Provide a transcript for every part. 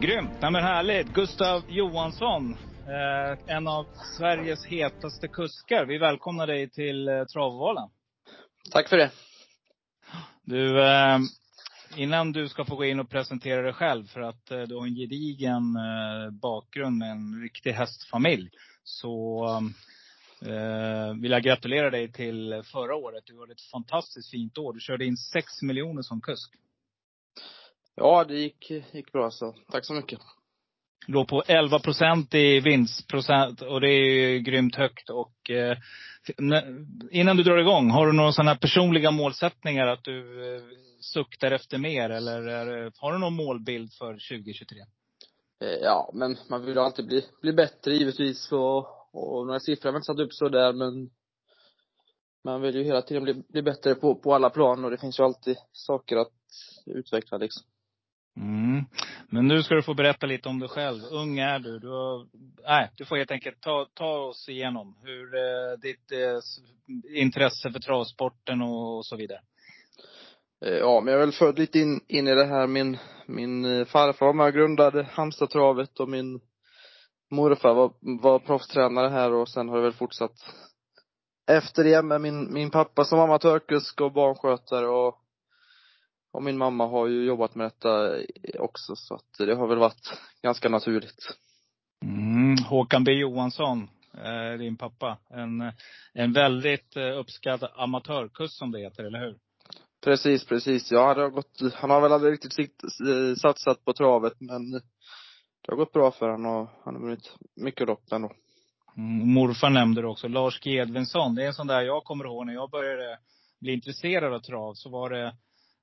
Grymt! Nej men härligt. Gustav Johansson, eh, en av Sveriges hetaste kuskar. Vi välkomnar dig till eh, Travovalen. Tack för det. Du, eh, innan du ska få gå in och presentera dig själv, för att eh, du har en gedigen eh, bakgrund med en riktig hästfamilj. Så eh, vill jag gratulera dig till förra året. Du hade ett fantastiskt fint år. Du körde in 6 miljoner som kusk. Ja, det gick, gick bra så. Tack så mycket. Låg på 11 procent i vinstprocent och det är ju grymt högt. Och, eh, innan du drar igång, har du några sådana personliga målsättningar att du eh, suktar efter mer? Eller är, har du någon målbild för 2023? Eh, ja, men man vill alltid bli, bli bättre givetvis. Och, och några siffror har jag inte satt upp så där men man vill ju hela tiden bli, bli bättre på, på alla plan och det finns ju alltid saker att utveckla liksom. Mm. Men nu ska du få berätta lite om dig själv. Ung är du. Du, har, nej, du får helt enkelt ta, ta oss igenom hur eh, ditt eh, intresse för travsporten och, och, så vidare. Eh, ja, men jag är väl född lite in, in i det här. Min, min eh, farfar var med och grundade Halmstadtravet och min morfar var, var proffstränare här och sen har jag väl fortsatt efter det med min, min pappa som amatörkusk och barnskötare och och min mamma har ju jobbat med detta också så att det har väl varit ganska naturligt. Mm, Håkan B Johansson, eh, din pappa. En, en väldigt eh, uppskattad amatörkurs som det heter, eller hur? Precis, precis. Ja, det har gått, han har väl aldrig riktigt sikt, eh, satsat på travet men det har gått bra för honom och han har vunnit mycket lopp ändå. Mm, morfar nämnde du också. Lars G Edvinsson. Det är en sån där jag kommer ihåg när jag började bli intresserad av trav. Så var det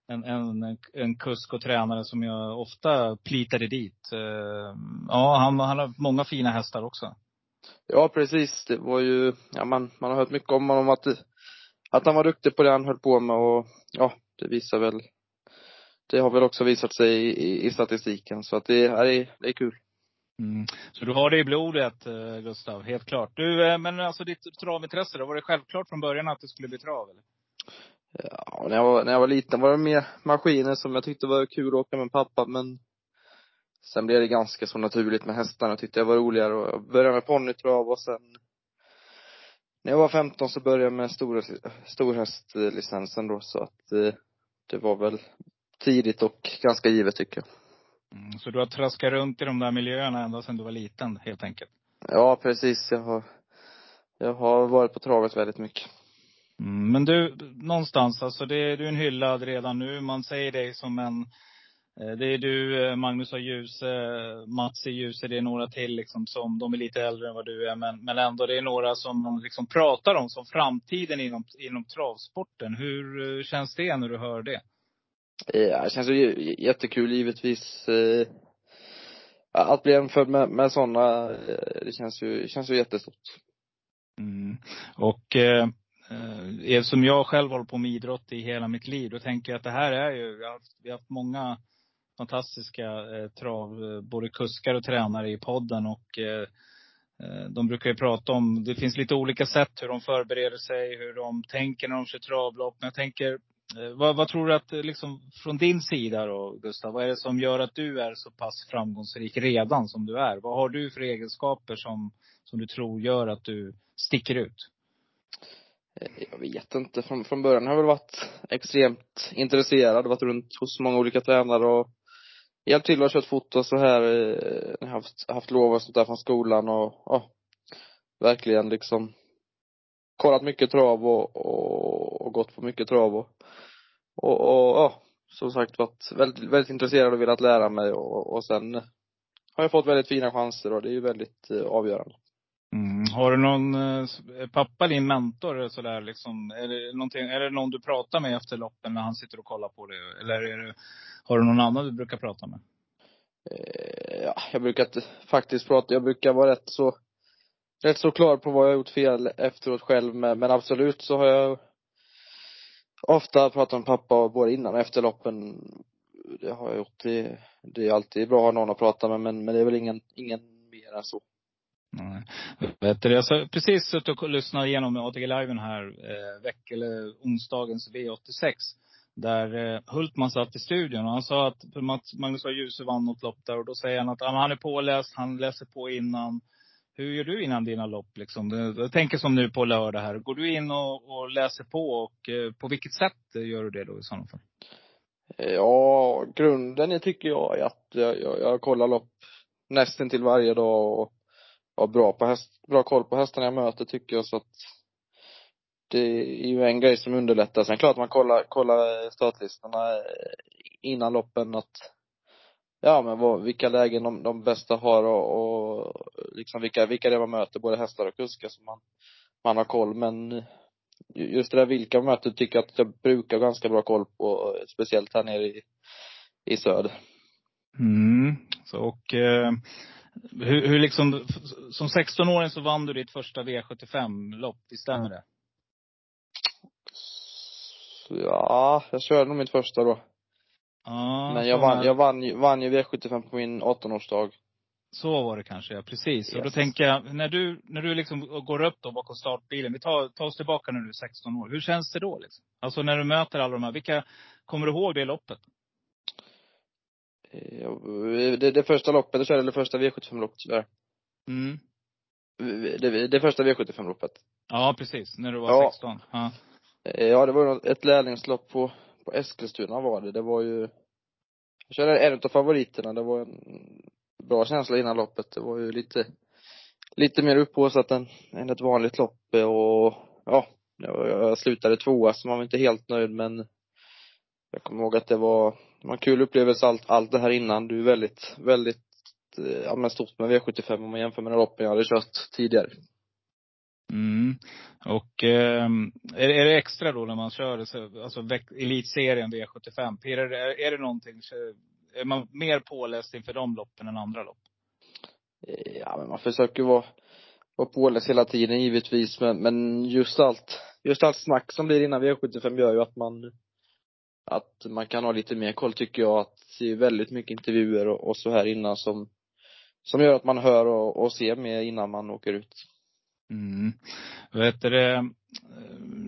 en, en, en kusk och tränare som jag ofta plitade dit. Eh, ja, han, han har många fina hästar också. Ja, precis. Det var ju, ja man, man har hört mycket om honom att, att han var duktig på det han höll på med och ja, det visar väl, det har väl också visat sig i, i, i statistiken. Så att det, är, det är kul. Mm. Så du har det i blodet, eh, Gustav, helt klart. Du, eh, men alltså ditt travintresse då, var det självklart från början att det skulle bli trav? Eller? Ja, när jag var, när jag var liten var det mer maskiner som jag tyckte var kul att åka med pappa, men sen blev det ganska så naturligt med hästarna, tyckte jag var roligare och jag började med ponnytrav och sen när jag var 15 så började jag med stor, storhästlicensen då, så att eh, det var väl tidigt och ganska givet tycker jag. Mm, så du har traskat runt i de där miljöerna ända sedan du var liten, helt enkelt? Ja, precis. Jag har, jag har varit på travet väldigt mycket. Mm, men du, någonstans, alltså det, du är en hyllad redan nu. Man säger dig som en, eh, det är du, eh, Magnus A. Djuse, Mats E. Djuse, det är några till liksom som, de är lite äldre än vad du är, men, men ändå det är några som man liksom pratar om som framtiden inom, inom travsporten. Hur eh, känns det när du hör det? Ja, det känns ju jättekul givetvis. Att bli jämförd med, med sådana, det känns ju, känns ju jättestort. Mm. Och eh, Mm. Eh, eftersom jag själv håller på med idrott i hela mitt liv, då tänker jag att det här är ju, vi har haft, vi har haft många fantastiska eh, trav, eh, både kuskar och tränare i podden och eh, eh, de brukar ju prata om, det finns lite olika sätt hur de förbereder sig, hur de tänker när de kör travlopp. Men jag tänker, eh, vad, vad, tror du att, liksom från din sida då, Gustav, vad är det som gör att du är så pass framgångsrik redan som du är? Vad har du för egenskaper som, som du tror gör att du sticker ut? Eh, jag vet inte. Från, från början har jag väl varit extremt intresserad, varit runt hos många olika tränare och hjälpt till och kört foto så här, eh, när jag haft, haft lov och sånt där från skolan och, ja, verkligen liksom kollat mycket trav och, och, och gått på mycket trav och, och, och ja, som sagt varit väldigt, väldigt intresserad och velat lära mig och, och sen har jag fått väldigt fina chanser och det är ju väldigt eh, avgörande. Mm. Har du någon, eh, pappa din mentor sådär liksom? Är det, någonting, är det någon du pratar med efter loppen när han sitter och kollar på det? Eller är det, har du någon annan du brukar prata med? Eh, ja, jag brukar faktiskt prata, jag brukar vara rätt så, rätt så klar på vad jag har gjort fel efteråt själv men, men absolut så har jag ofta pratat med pappa både innan och efter loppen. Det har jag gjort. Det, det är alltid bra att ha någon att prata med men, men det är väl ingen, ingen mer än så. Nej. Vet du, jag har precis suttit och lyssnat igenom ATG-liven här, eh, veck, eller onsdagens V86. Där eh, Hultman satt i studion och han sa att Magnus var Djuse vann något lopp där och då säger han att han är påläst, han läser på innan. Hur gör du innan dina lopp liksom? Jag tänker som nu på lördag här. Går du in och, och läser på och eh, på vilket sätt gör du det då i sådana fall? Ja, grunden tycker jag är att jag, jag, jag kollar lopp nästan till varje dag och har bra på häst, bra koll på hästarna jag möter tycker jag så att det är ju en grej som underlättar. Sen klart man kollar, kollar startlistorna eh, innan loppen att ja men vad, vilka lägen de, de bästa har och, och liksom vilka, vilka det är man möter, både hästar och kuskar så man, man har koll men just det där vilka man möter tycker jag att jag brukar ha ganska bra koll på, speciellt här nere i, i söder. Mm. Så och eh, hur, hur liksom, som 16-åring så vann du ditt första V75-lopp, visst stämmer det? Ja, jag körde nog mitt första då. Ja, Men jag vann, jag vann, vann ju V75 på min 18-årsdag. Så var det kanske, ja. Precis. Yes. Och då tänker jag, när du, när du liksom går upp då bakom startbilen. Vi tar, tar oss tillbaka när du är 16 år. Hur känns det då liksom? Alltså när du möter alla de här. Vilka, kommer du ihåg det loppet? Det, det första loppet, det körde det första V75-loppet tyvärr. Mm. Det, det första V75-loppet. Ja, precis. När du var Ja. 16. Ja. Ja, det var ett lärlingslopp på, på Eskilstuna var det. Det var ju, jag körde en av favoriterna. Det var en bra känsla innan loppet. Det var ju lite, lite mer upphaussat än, än ett vanligt lopp och ja, jag slutade tvåa så man var inte helt nöjd men jag kommer ihåg att det var, det var en kul upplevelse allt, allt det här innan. Det är väldigt, väldigt, eh, ja men stort med V75 om man jämför med loppen jag hade kört tidigare. Mm. Och eh, är, är det extra då när man kör så- alltså elitserien V75? Pirrar det- är, är det någonting, är man mer påläst inför de loppen än andra lopp? Eh, Ja, men man försöker vara, vara påläst hela tiden givetvis, men, men just allt, just allt snack som blir innan V75 gör ju att man, att man kan ha lite mer koll tycker jag, att se väldigt mycket intervjuer och, och så här innan som, som gör att man hör och, och ser mer innan man åker ut. Mm. Vet du det,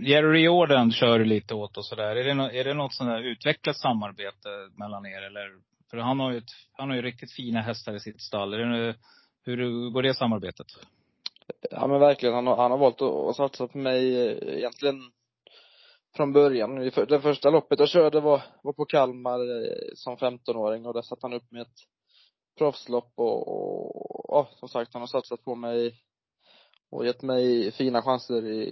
Jerry Jordan kör du lite åt och sådär. Är det, är det något sånt där utvecklat samarbete mellan er eller? För han har ju, ett, han har ju riktigt fina hästar i sitt stall. Det, hur går det samarbetet? Ja men verkligen, han har, han har valt att, att satsa på mig eh, egentligen från början. Det för- Det första loppet jag körde var, var på Kalmar eh, som 15-åring och där satte han upp med ett proffslopp och, och ja, som sagt han har satsat på mig och gett mig fina chanser i,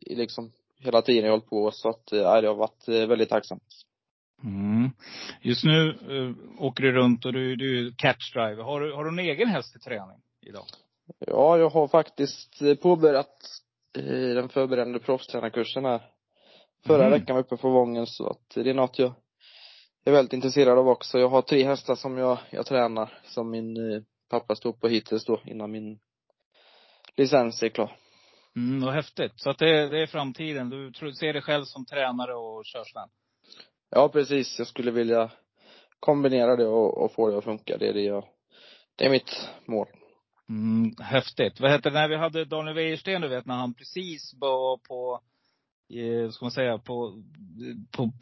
i, liksom hela tiden jag hållit på så att, eh, ja, det har varit eh, väldigt tacksamt. Mm. Just nu uh, åker du runt och du, du är catchdriver. Har du, har du en egen häst i träning idag? Ja, jag har faktiskt påbörjat eh, den förberedande proffstränarkursen här. Förra Mhm. veckan var uppe på Vången så att det är något jag är väldigt intresserad av också. Jag har tre hästar som jag, jag tränar som min eh, pappa stod på hittills då innan min licens är klar. Mm, vad häftigt. Så att det, det är framtiden. Du tror, ser dig själv som tränare och körsvän? Ja precis, jag skulle vilja kombinera det och, och få det att funka. Det är det jag, det är mitt mål. Mm, häftigt. Vad heter det, när vi hade Daniel Wäjersten, du vet, när han precis var på, eh, ska man säga, på, på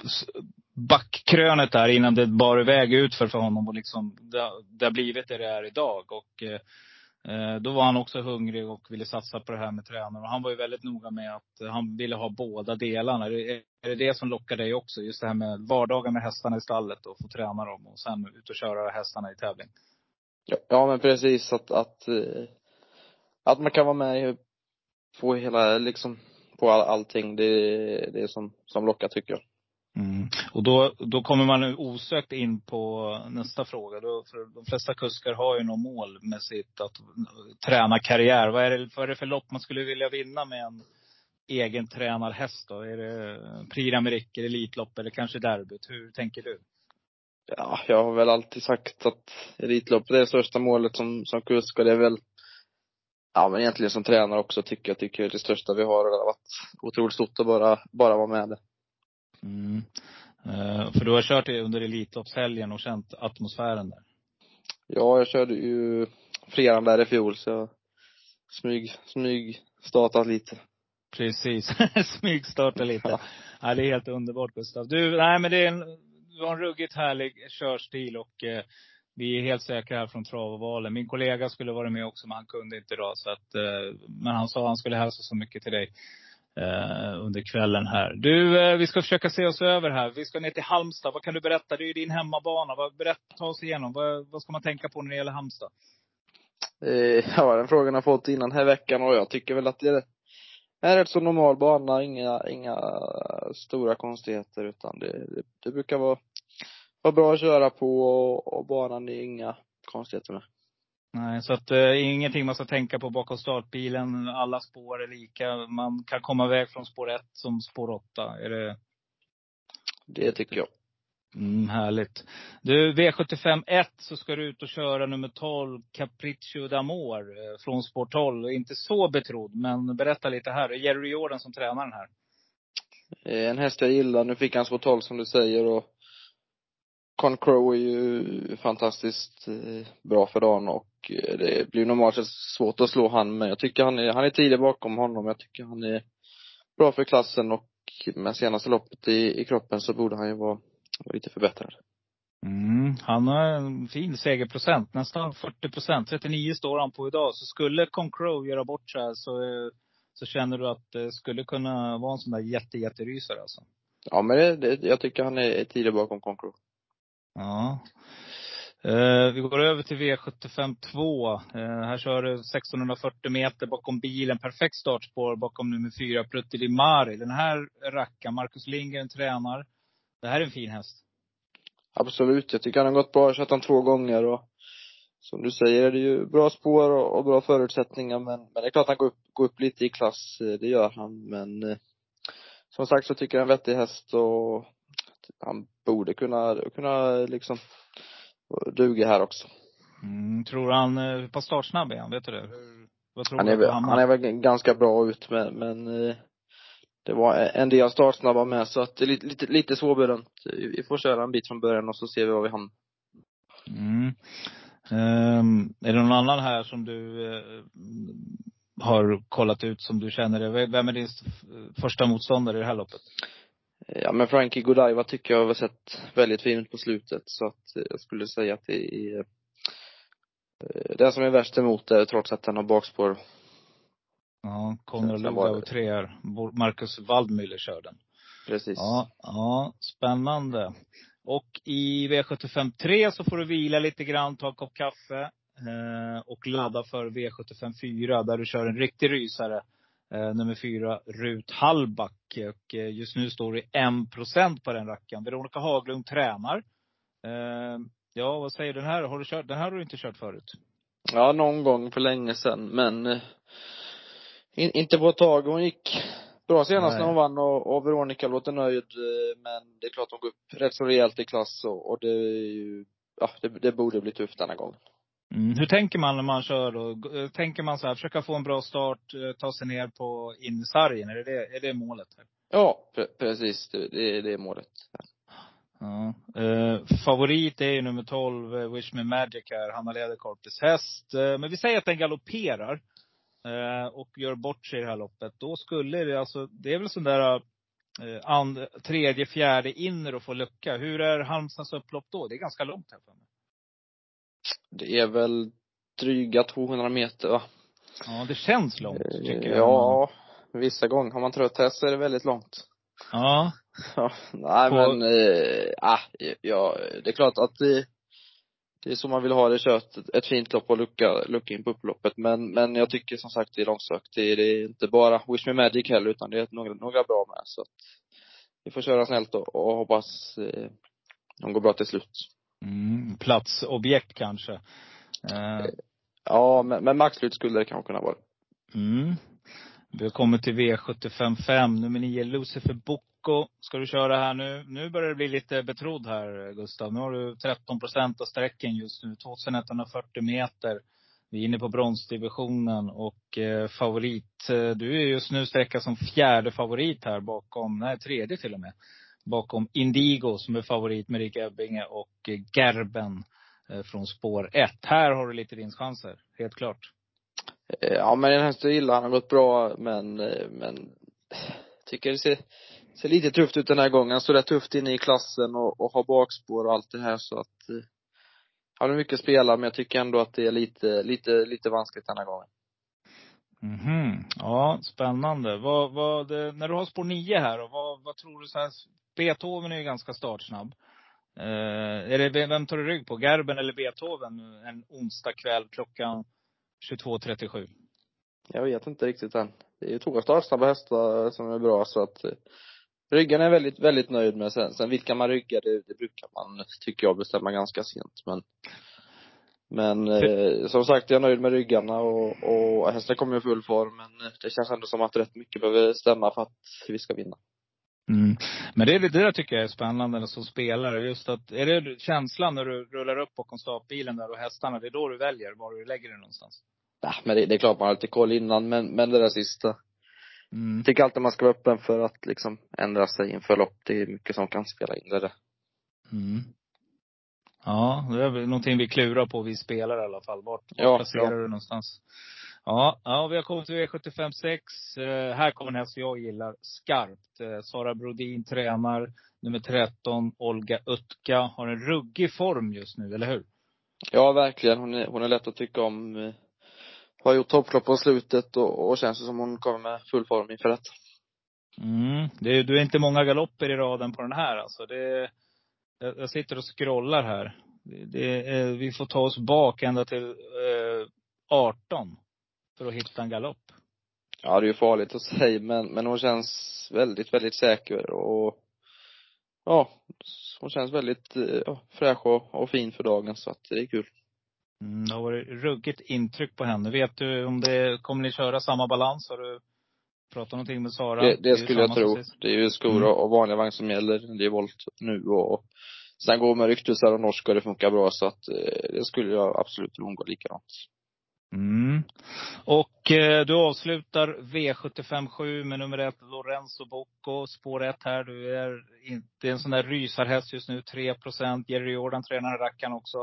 backkrönet där innan det bar iväg utför för honom och liksom, det, det har blivit det det är idag. Och eh, eh då var han också hungrig och ville satsa på det här med tränare. Och han var ju väldigt noga med att han ville ha båda delarna. Är det, är det det som lockar dig också? Just det här med vardagen med hästarna i stallet och få träna dem och sen ut och köra hästarna i tävling. Ja, men precis att, att, eh, att man kan vara med på hela, liksom, på all, allting. Det är det som, som lockar tycker jag. Mm. Och då, då kommer man osökt in på nästa fråga. Då, för de flesta kuskar har ju något mål med sitt att träna karriär. Vad är, det, vad är det för lopp man skulle vilja vinna med en egen tränarhäst då? Är det Prix d'Amérique, Elitlopp eller kanske derbyt? Hur tänker du? Ja, jag har väl alltid sagt att Elitlopp är det största målet som, som kusk och det är väl Ja men egentligen som tränare också tycker jag, tycker det största vi har. Det har varit otroligt stort att bara, bara vara med det. Mm. Uh, för du har kört under Elitloppshelgen och känt atmosfären där? Ja, jag körde ju fredagen där i fjol så jag smyg, smyg startat lite. Precis, smygstarta lite. Ja. ja. det är helt underbart Gustav. Du, nej men det är en, du har en ruggigt härlig körstil och eh, vi är helt säkra här från Travovalen. Min kollega skulle vara med också men han kunde inte idag. Så att, eh, men han sa att han skulle hälsa så mycket till dig eh, under kvällen här. Du, eh, vi ska försöka se oss över här. Vi ska ner till Halmstad. Vad kan du berätta? Det är ju din hemmabana. Vad, berätta, ta oss igenom. Vad, vad ska man tänka på när det gäller Halmstad? Ja, den frågan har jag fått innan den här veckan och jag tycker väl att det är en rätt så normal bana. Inga, inga stora konstigheter utan det, det, det brukar vara, vara bra att köra på och, och banan är inga konstigheter med. Nej, så att eh, ingenting man ska tänka på bakom startbilen. Alla spår är lika. Man kan komma iväg från spår ett som spår åtta. Är det? Det tycker jag. Mm, härligt. Du, V75 1 så ska du ut och köra nummer 12, Capriccio d'Amor, eh, från spår 12. Inte så betrodd, men berätta lite här. Det är Jerry Jordan som tränar den här. Eh, en häst jag gillar. Nu fick han spår 12 som du säger och Con Crow är ju fantastiskt eh, bra för dagen och eh, det blir normalt sett svårt att slå han men jag tycker han är, han är tidig bakom honom. Jag tycker han är bra för klassen och med senaste loppet i, i kroppen så borde han ju vara lite förbättrad. Mm, han har en fin segerprocent. Nästan 40 procent. 39 står han på idag. Så skulle Con Crow göra bort sig så, så känner du att det skulle kunna vara en sån där jätte, jätterysare alltså? Ja men det, det, jag tycker han är tidig bakom Con Crow. Ja. Eh, vi går över till V75 2. Eh, här kör du 1640 meter bakom bilen. Perfekt startspår bakom nummer fyra, Prutti Mari. Den här rackaren, Marcus Lindgren tränar. Det här är en fin häst. Absolut. Jag tycker han har gått bra. Jag har kört han två gånger och som du säger är det ju bra spår och, och bra förutsättningar men, men det är klart han går upp, går upp lite i klass. Eh, det gör han. Men eh, som sagt så tycker jag en vettig häst och han borde kunna, kunna liksom duga här också. Mm, tror han, eh, hur pass startsnabb är han? Vet du det? Vad tror han är, du han, han är väl ganska bra ut men, men eh, det var en del startsnabba med så att det är lite, lite, lite svårbedömt. Vi får köra en bit från början och så ser vi var vi hamnar. Mm. Um, är det någon annan här som du uh, har kollat ut som du känner, vem är din första motståndare i det här loppet? Ja men Frankie Godiva tycker jag har sett väldigt fin ut på slutet så att jag skulle säga att det är eh, den som är värst emot det trots att den har bakspår. Ja, Konrad Lugauer trear. Marcus Waldmüller kör den. Precis. Ja, ja, spännande. Och i V75 3 så får du vila lite grann, ta en kopp kaffe eh, och ladda för V75 4 där du kör en riktig rysare. Eh, nummer fyra, Rut Hallback. Och eh, just nu står det en procent på den rackaren. Veronica Haglund tränar. Eh, ja, vad säger den här? Har du kört, den här har du inte kört förut? Ja, någon gång för länge sedan, men in, inte på ett tag. Hon gick bra senast Nej. när hon vann och, och Veronica låter nöjd. Men det är klart hon går upp rätt så rejält i klass och, och det är ju, ja, det, det borde bli tufft denna gången. Mm. Hur tänker man när man kör då? Tänker man så här, försöka få en bra start, eh, ta sig ner på insargen? Är det, är det målet? Ja, pre precis. Det, det, det är målet. Ja. Eh, favorit är ju nummer 12, eh, Wish Me Magic här, Hanna Lederkorpes häst. Eh, men vi säger att den galopperar eh, och gör bort sig i det här loppet. Då skulle det alltså, det är väl sån där eh, and, tredje, fjärde inner och få lucka. Hur är Halmstads upplopp då? Det är ganska långt här för mig. Det är väl dryga 200 meter va? Ja, det känns långt eh, tycker jag. Ja, vissa gånger. Har man trött häst så är det väldigt långt. Ja. ja nej På... men, ah, ja, det är klart att det, det är så man vill ha det kört. Ett fint lopp och lucka, lucka in på upploppet. Men, men jag tycker som sagt det är långsökt. Det är, det är inte bara Wish Me Magic heller utan det är några, några bra med. Så att vi får köra snällt och, och hoppas eh, de går bra till slut. Mm, platsobjekt kanske. Eh, Ja, men, men maxslut skulle det kanske kunna vara. mm. Vi kommit till V755, nummer 9, Lucifer Bocco. Ska du köra här nu? Nu börjar det bli lite betrodd här, Gustav. Nu har du 13 procent av sträcken just nu. 2140 meter. Vi är inne på bronsdivisionen och eh, favorit. Eh, du är just nu sträckad som fjärde favorit här bakom, nej tredje till och med. Bakom Indigo som är favorit med Rick Ebbinge och Gerben eh, från spår 1. Här har du lite vinstchanser, helt klart. Eh, ja, men den hästen gillar illa. Han har gått bra, men, eh, men tycker det ser, ser lite tufft ut den här gången. Han står rätt tufft inne i klassen och, och har bakspår och allt det här så att eh, han har mycket att spela, men jag tycker ändå att det är lite, lite, lite vanskligt den här gången. Mhm. Ja, spännande. Vad, vad, det, när du har spår 9 här, och vad, vad tror du så här, Beethoven är ju ganska startsnabb. Eh, är det, vem tar du rygg på? Gerben eller Beethoven en onsdag kväll klockan 22.37? Jag vet inte riktigt än. Det är ju två startsnabba hästar som är bra så att eh, ryggen är jag väldigt, väldigt nöjd med. Sen, sen vilka man ryggar, det, det brukar man, tycker jag, bestämma ganska sent. Men, men eh, som sagt, jag är nöjd med ryggarna och, och hästen kommer i full form. Men eh, det känns ändå som att rätt mycket behöver stämma för att vi ska vinna. Mm. Men det, är det där tycker jag är spännande som spelare. Just att, är det känslan när du rullar upp bakom startbilen där och hästarna, det är då du väljer var du lägger dig någonstans? Ja, men det, det är klart man har lite koll innan, men, men det där sista. Mm. Tycker alltid man ska vara öppen för att liksom ändra sig inför lopp. Det är mycket som kan spela in det där. Mm. Ja, det är någonting vi klurar på, vi spelare i alla fall. Vart, vart Ja, placerar ja. du någonstans? Ja, ja, vi har kommit till V75 6. Eh, här kommer en häst jag gillar skarpt. Eh, Sara Brodin tränar. Nummer 13, Olga Utka. Har en ruggig form just nu, eller hur? Ja, verkligen. Hon är, hon är lätt att tycka om. eh, Har gjort topplopp på slutet och, och känns som hon kommer med full form inför detta. Mm. Det är, du är inte många galopper i raden på den här alltså. Det, jag, jag sitter och scrollar här. Det, är- vi får ta oss bak ända till eh, 18. För att hitta en galopp. Ja, det är ju farligt att säga, men, men hon känns väldigt, väldigt säker och ja, hon känns väldigt eh, ja, fräsch och, och fin för dagen så att det är kul. Mm, det har varit ruggigt intryck på henne. Vet du om det, kommer ni köra samma balans? Har du pratat någonting med Sara? Det, det ju skulle jag tro. Det är ju skor Mm. och, och vanliga vagn som gäller. Det är volt nu och sen går med ryktusar och norsk och det funkar bra så att eh, det skulle jag absolut tro hon går likadant. Mm. Och eh, du avslutar V75 med nummer ett, Lorenzo Bocco, spår ett här. Du är inte en sån där rysarhäst just nu, 3 Jerry Jordan tränar rackaren också.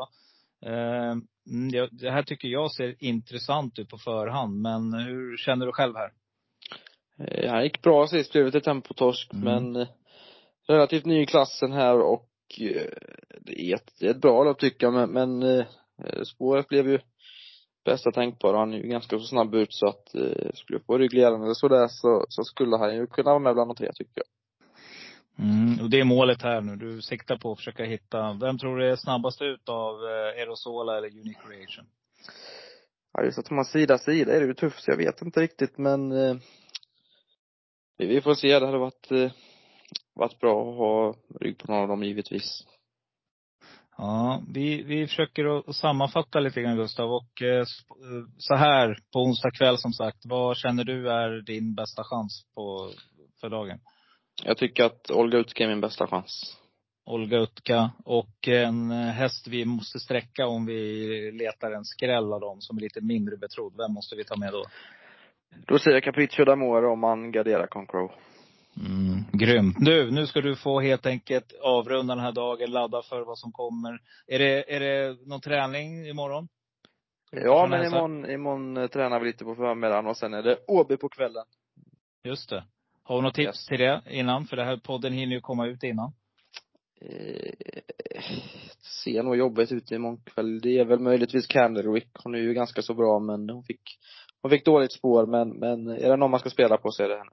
Eh, mm, det- det här tycker jag ser intressant ut på förhand. Men hur känner du själv här? Eh, Han gick bra sist, blev lite tempotorsk Mm. men eh, relativt ny i klassen här och eh, det är ett, ett bra lopp tycker jag men, men spåret blev ju bästa tänkbara. Han är ju ganska så snabb ut så att eh, skulle få ryggledaren eller sådär så, så skulle han ju kunna vara med bland de tre tycker jag. Mm, och det är målet här nu. Du siktar på att försöka hitta, vem tror du är snabbast ut av eh, Aerosola eller Unique Creation? Ja just att man sida sida är det ju tufft så jag vet inte riktigt men eh, vi, får se. Det hade varit, eh, varit bra att ha rygg på någon av dem givetvis. Ja, vi, vi försöker att sammanfatta lite grann Gustav. Och eh, eh, så här på onsdag kväll som sagt, vad känner du är din bästa chans på, för dagen? Jag tycker att Olga Utke är min bästa chans. Olga Utka och en häst vi måste sträcka om vi letar en skräll av dem som är lite mindre betrodd. Vem måste vi ta med då? Då säger jag Capriccio d'Amore om man garderar Concrow. Mm, grymt. Nu, nu ska du få helt enkelt avrunda den här dagen, ladda för vad som kommer. Är det, är det någon träning imorgon? Ja, Från men imorgon, imorgon eh, tränar vi lite på förmiddagen och sen är det Åby på kvällen. Just det. Har du något tips Yes. till det innan? För det här podden hinner ju komma ut innan. Eh, ser nog jobbigt ut imorgon kväll. Det är väl möjligtvis Candlewick. Hon är ju ganska så bra men hon fick, hon fick dåligt spår men, men är det någon man ska spela på så är det henne.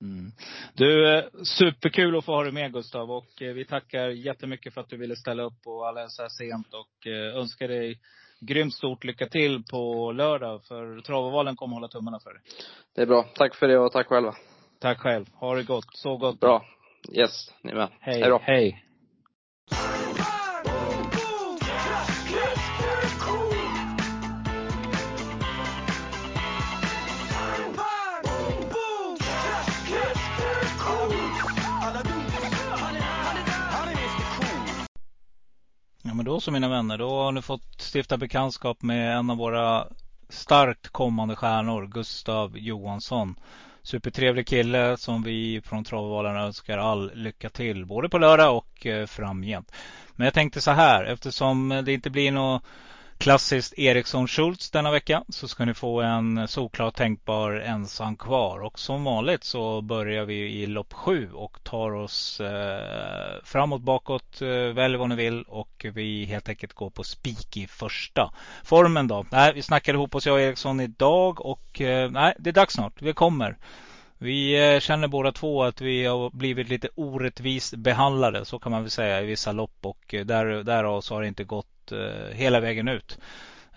Mm. Du, eh, superkul att få ha dig med Gustav. Och eh, vi tackar jättemycket för att du ville ställa upp och alla så här sent. Och eh, önskar dig grymt stort lycka till på lördag. För Travovalen kommer hålla tummarna för dig. Det är bra. Tack för det och tack själva. Tack själv. Ha det gott. Så gott. Bra. Yes, ni med. Hej. Hej. Då så mina vänner, då har ni fått stifta bekantskap med en av våra starkt kommande stjärnor, Gustav Johansson. Supertrevlig kille som vi från Travvalarna önskar all lycka till både på lördag och eh, framgent. Men jag tänkte så här eftersom det inte blir något klassiskt Eriksson Schultz denna vecka så ska ni få en såklart tänkbar ensam kvar. Och som vanligt så börjar vi i lopp sju och tar oss eh, framåt, bakåt, eh, välj vad ni vill och vi helt enkelt går på spik i första. Formen då? Nej, vi snackade ihop oss jag och Eriksson idag och eh, nej, det är dags snart. Vi kommer. Vi eh, känner båda två att vi har blivit lite orättvist behandlade, så kan man väl säga i vissa lopp och eh, där, därav så har det inte gått eh, hela vägen ut.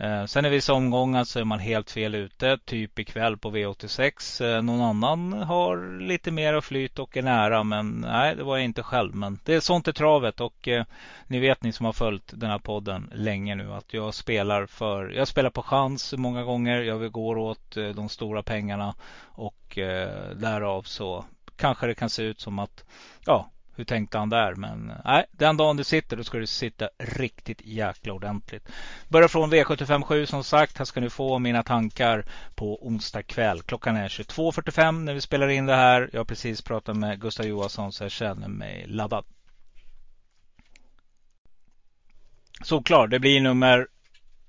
Eh, sen i vissa omgångar så är man helt fel ute. Typ ikväll på V86. Eh, någon annan har lite mer flyt och är nära. Men nej, det var jag inte själv. Men det är sånt i travet. Och eh, ni vet ni som har följt den här podden länge nu att jag spelar för. Jag spelar på chans många gånger. Jag går åt eh, de stora pengarna. Och eh, därav så kanske det kan se ut som att ja, hur tänkte han där? Men nej, den dagen du sitter då ska du sitta riktigt jäkla ordentligt. Börjar från V757 som sagt. Här ska ni få mina tankar på onsdag kväll. Klockan är 22.45 när vi spelar in det här. Jag har precis pratat med Gustav Johansson så jag känner mig laddad. Såklart, det blir nummer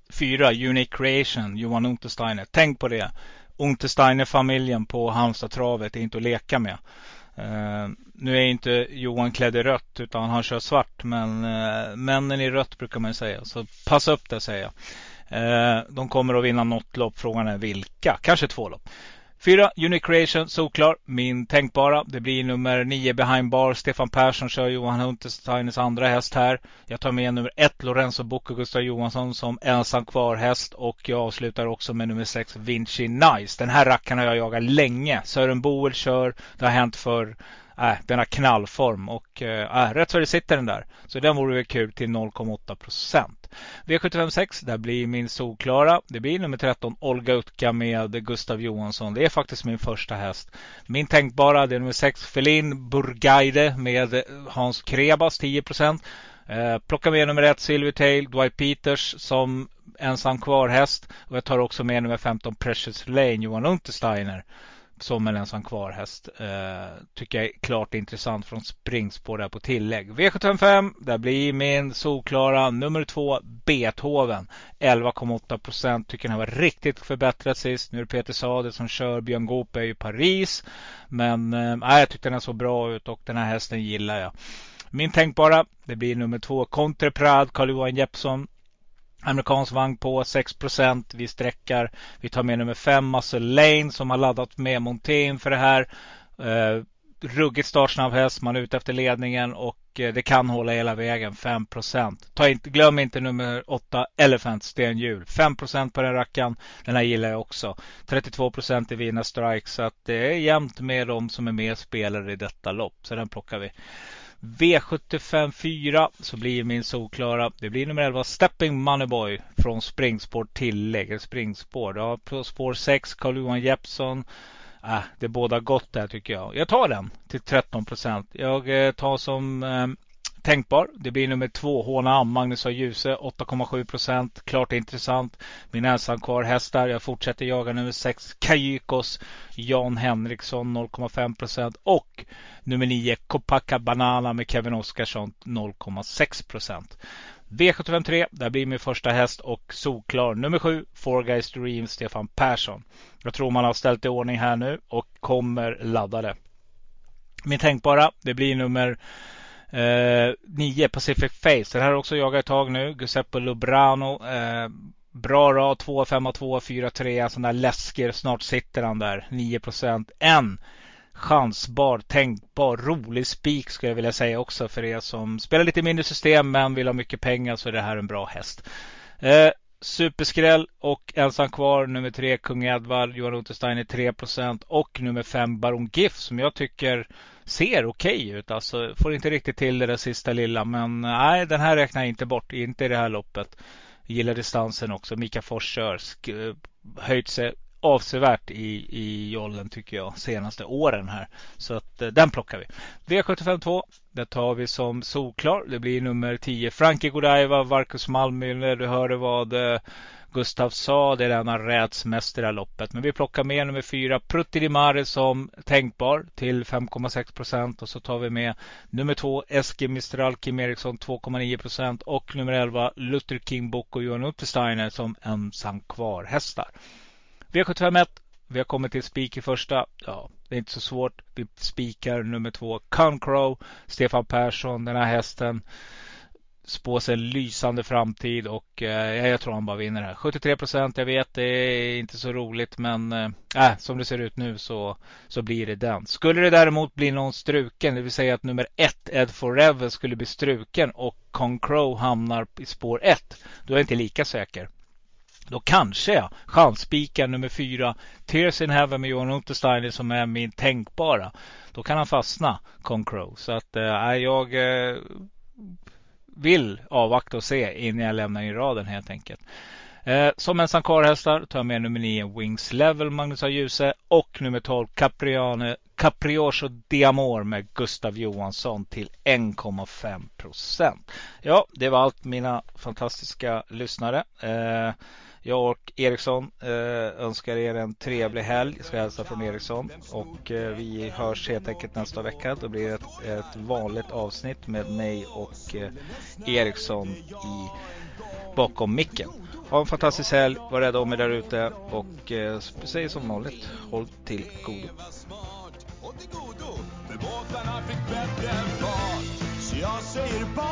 fyra, Unique Creation, Johan Untersteiner. Tänk på det. Untersteiner-familjen på Halmstad-travet är inte att leka med. Uh, nu är inte Johan klädd i rött utan han kör svart. Men uh, männen i rött brukar man säga. Så passa upp det säger jag. Uh, de kommer att vinna något lopp. Frågan är vilka. Kanske två lopp. Fyra, Unique Creation, såklar. Min tänkbara. Det blir nummer nio Behind Bar. Stefan Persson kör Johan Huntersteiners andra häst här. Jag tar med nummer ett Lorenzo Bocco Gustav Johansson som ensam kvar häst. Och jag avslutar också med nummer sex Vinci Nice. Den här rackaren har jag jagat länge. Sören Boel kör. Det har hänt för äh, den har knallform och eh, äh, rätt så det sitter den där. Så den vore väl kul till 0,8 procent. V756, där blir min solklara. Det blir nummer 13 Olga Utka med Gustav Johansson. Det är faktiskt min första häst. Min tänkbara det är nummer 6 Felin Burgaide med eh, Hans Krebas 10 procent. Eh, plocka med nummer 1 Silvertail Dwight Peters som ensam kvar häst. Och jag tar också med nummer 15 Precious Lane Johan Untersteiner som en ensam kvar häst. Eh, tycker jag är klart intressant från springspår där på tillägg. V75 där blir min solklara nummer två Beethoven. 11,8 procent. Tycker den var riktigt förbättrad sist. Nu är det Peter Sade som kör. Björn Goop är i Paris. Men eh, jag tyckte den såg bra ut och den här hästen gillar jag. Min tänkbara, det blir nummer två Contreprad, Carl-Johan Jeppsson. Amerikansk vagn på 6% Vi sträckar. Vi tar med nummer 5 Muscle Lane som har laddat med Montén för det här. Eh, ruggigt startsnabb häst. Man är ute efter ledningen och eh, det kan hålla hela vägen. 5 Ta inte, Glöm inte nummer 8 Elephant Stenhjul. 5% på den rackaren. Den här gillar jag också. 32% i Vina Strike. Så att det är jämnt med de som är med spelare i detta lopp. Så den plockar vi. V75 4 så blir min solklara. Det blir nummer 11 Stepping Moneyboy från springspår tillägg. Springspår. Ja, på spår 6 Carl-Johan Jeppsson. Äh, det båda gott där tycker jag. Jag tar den till 13 procent. Jag eh, tar som eh, tänkbar. Det blir nummer två Håna Magnus och Ljuse 8,7 procent. Klart intressant. Min ensam kvar hästar. Jag fortsätter jaga nummer sex Kajykos Jan Henriksson 0,5 procent. Och nummer nio Kopaka Banana med Kevin Oskarsson 0,6 procent. V753, där blir min första häst och solklar. Nummer sju, Four Guys Dream, Stefan Persson. Jag tror man har ställt i ordning här nu och kommer laddade. Min tänkbara, det blir nummer Eh, 9 Pacific Face. Den här har också jagat ett tag nu. Giuseppe Lubrano. Eh, bra rad. 2, 5, 2, 4, 3. Sån där läsker. Snart sitter han där. 9 procent. En chansbar, tänkbar, rolig spik skulle jag vilja säga också för er som spelar lite mindre system men vill ha mycket pengar så är det här en bra häst. Eh, superskräll och ensam kvar nummer tre Kung Edvard, Johan Untersteiner 3% och nummer fem Baron GIF som jag tycker ser okej okay ut. Alltså får inte riktigt till det där sista lilla. Men nej, den här räknar jag inte bort. Inte i det här loppet. gillar distansen också. Mika Fors kör. Höjt sig avsevärt i, i jollen tycker jag senaste åren här. Så att eh, den plockar vi. V752. Det tar vi som solklar. Det blir nummer 10. Frankie Godiva, Marcus Malmüller. Du hörde vad eh, Gustav sa. Det är den han räds mest i det här loppet. Men vi plockar med nummer fyra Prutti som tänkbar till 5,6 procent. Och så tar vi med nummer två Eski Mistral Kim Eriksson 2,9 procent. Och nummer 11 Luther King Book och Johan Untersteiner som ensam kvar hästar. V751. Vi har kommit till spik i första. Ja, det är inte så svårt. Vi spikar nummer två. Concrow. Stefan Persson. Den här hästen spås en lysande framtid och eh, jag tror han bara vinner det här. 73 procent. Jag vet det är inte så roligt men eh, äh, som det ser ut nu så, så blir det den. Skulle det däremot bli någon struken, det vill säga att nummer ett Ed Forever skulle bli struken och Concrow hamnar i spår ett. Då är jag inte lika säker. Då kanske jag chanspikar nummer fyra Tears in Heaven med Johan Untersteiner som är min tänkbara. Då kan han fastna, Concrow. Så att eh, äh, jag eh, vill avvakta och se innan jag lämnar in raden helt enkelt. Eh, som ensam karlhästar tar jag med nummer 9 Wings Level Magnus A. Djuse och nummer 12 Capriane, Caprioso Diamor med Gustav Johansson till 1,5 procent. Ja, det var allt mina fantastiska lyssnare. Eh, jag och Eriksson eh, önskar er en trevlig helg. Jag ska hälsa från Eriksson. Och eh, vi hörs helt enkelt nästa vecka. Då blir det ett, ett vanligt avsnitt med mig och eh, Eriksson i, bakom micken. Ha en fantastisk helg. Var rädda om er där ute. Och eh, säg som vanligt. Håll till godo. Så jag säger bara